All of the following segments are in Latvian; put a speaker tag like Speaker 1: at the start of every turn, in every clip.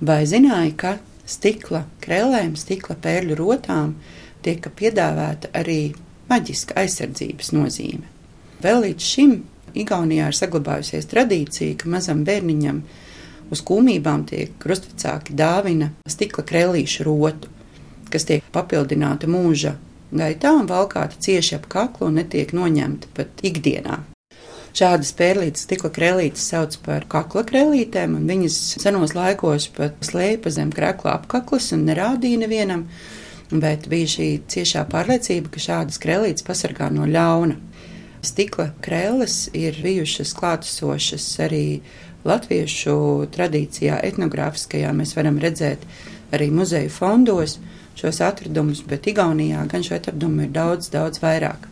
Speaker 1: Vai zināja, ka stikla krēlēm, stikla pērļu rotām tiek piedāvāta arī maģiska aizsardzības nozīme? Vēl līdz šim Igaunijā ir saglabājusies tradīcija, ka mazam bērniņam uz kūmībām tiek krustvecāki dāvina stikla krēlīšu rotu, kas tiek papildināta mūža gaitā un valkāta cieši ap kaklu un netiek noņemta pat ikdienā. Šādas pērlītes, stikla krēlītes sauc par kakla krēlītēm, un viņas senos laikos pat slēpa zem krekla apkaklas un nerādīja nevienam, bet bija šī ciešā pārliecība, ka šādas krēlītes pasargā no ļauna. Stikla krēles ir bijušas klātesošas arī latviešu tradīcijā, etnogrāfiskajā. Mēs varam redzēt arī muzeju fondos, šos atradumus, bet Igaunijā gan šo atradumu ir daudz, daudz vairāk.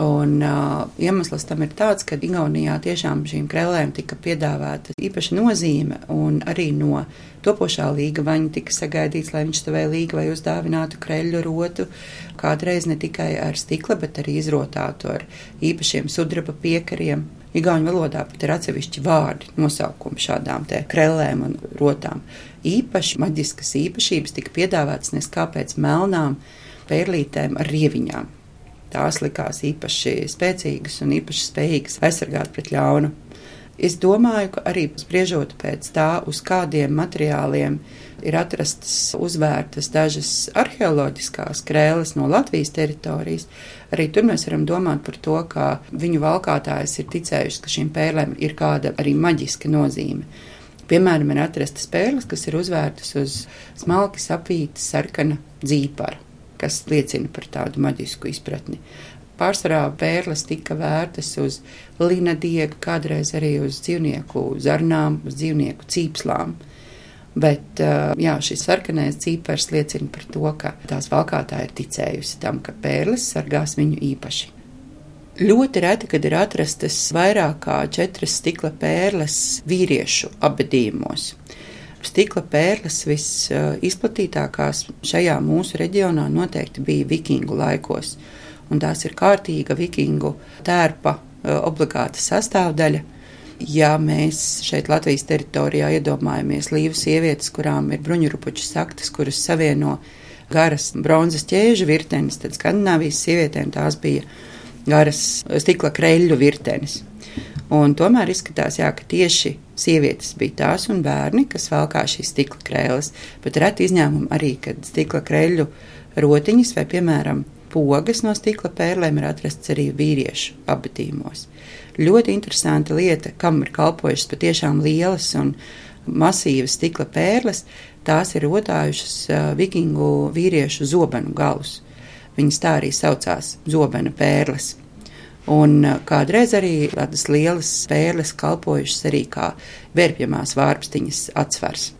Speaker 1: Un uh, iemesls tam ir tāds, ka Igaunijā tiešām šīm krēlēm tika piedāvāta īpaša nozīme, un arī no topošā līga vaņa tika sagaidīts, lai viņš stāvēja līga vai uzdāvinātu kreļu rotu, kādreiz ne tikai ar stikla, bet arī izrotātu ar īpašiem sudraba piekariem. Igauņu valodā pat ir atsevišķi vārdi, nosaukumi šādām krēlēm un rotām īpaši maģiskas īpašības tika piedāvātas neskāpēc melnām pērlītēm ar rieviņām. Tās likās īpaši spēcīgas un īpaši spējīgas aizsargāt pret ļaunu. Es domāju, ka arī spriežot pēc tā, uz kādiem materiāliem ir atrastas uzvērtas dažas arheoloģiskās krēles no Latvijas teritorijas, arī tur mēs varam domāt par to, ka viņu valkātājs ir ticējuši, ka šīm pērlēm ir kāda arī maģiska nozīme. Piemēram, ir atrastas pērles, kas ir uzvērtas uz smalki sapīta sarkana dzīpara, kas liecina par tādu maģisku izpratni. Pārsvarā pērles tika vērtas uz lina diegu, kādreiz arī uz dzīvnieku zarnām, uz dzīvnieku cīpslām. Bet jā, šis sarkanais cīpars liecina par to, ka tās valkātāji ir ticējusi tam, ka pērles sargās viņu īpaši. Ļoti reti, kad ir atrastas vairāk kā četras stikla pērles vīriešu abadījumos. Stikla pērles visizplatītākās šajā mūsu reģionā noteikti bija vikingu laikos, un tās ir kārtīga vikingu tērpa e, obligāta sastāvdaļa. Ja mēs šeit Latvijas teritorijā iedomājamies līvu sievietes, kurām ir bruņurupuču saktas, kuras savieno garas bronzas ķēžu virtenes, tad Skandināvijas sievietēm tās bija garas stikla kreļu virtenis. Un tomēr izskatās, jā, ka tieši sievietes bija tās un bērni, kas valkā šīs stikla krēles, bet reti izņēmumi arī, kad stikla kreļu rotiņas vai, piemēram, pogas no stikla pērlēm ir atrasts arī vīriešu abatīmos. Ļoti interesanta lieta, kam ir kalpojušas patiešām lielas un masīvas stikla pērles, tās ir rotājušas uh, vikingu vīriešu zobenu galus. Viņas tā arī saucās zobena pērles. Un uh, kādreiz arī tādas lielas pērles kalpojušas arī kā vērpjamās vārpstiņas atsvars.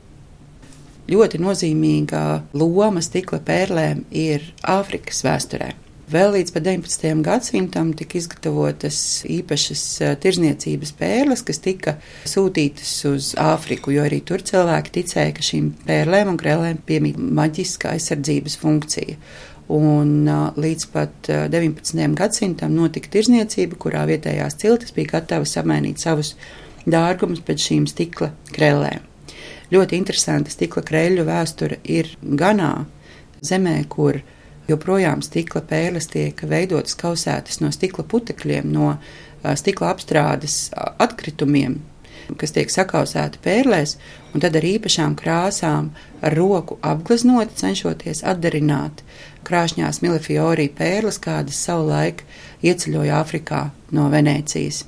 Speaker 1: Ļoti nozīmīga loma stikla pērlēm ir Āfrikas vēsturē. Vēl līdz 19. gadsimtam tika izgatavotas īpašas uh, tirzniecības pērles, kas tika sūtītas uz Āfriku, jo arī tur cilvēki ticēja, ka šīm pērlēm un krēlēm piemīt maģiska aizsardzības funkcija. Un līdz pat 19. gadsimtam notika tirzniecība, kurā vietējās ciltis bija gatavas samainīt savus dārgumus pēc šīm stikla krēlēm. Ļoti interesanta stikla krēļu vēsture ir Ganā, zemē, kur joprojām stikla pēles tiek veidotas kausētas no stikla putekļiem, no stikla apstrādes atkritumiem, kas tiek sakausēti pērlēs, un tad ar īpašām krāsām ar roku apgleznot, cenšoties atdarināt krāšņās milifiorī pērles, kādas savulaik ieceļoja Āfrikā no Venēcijas.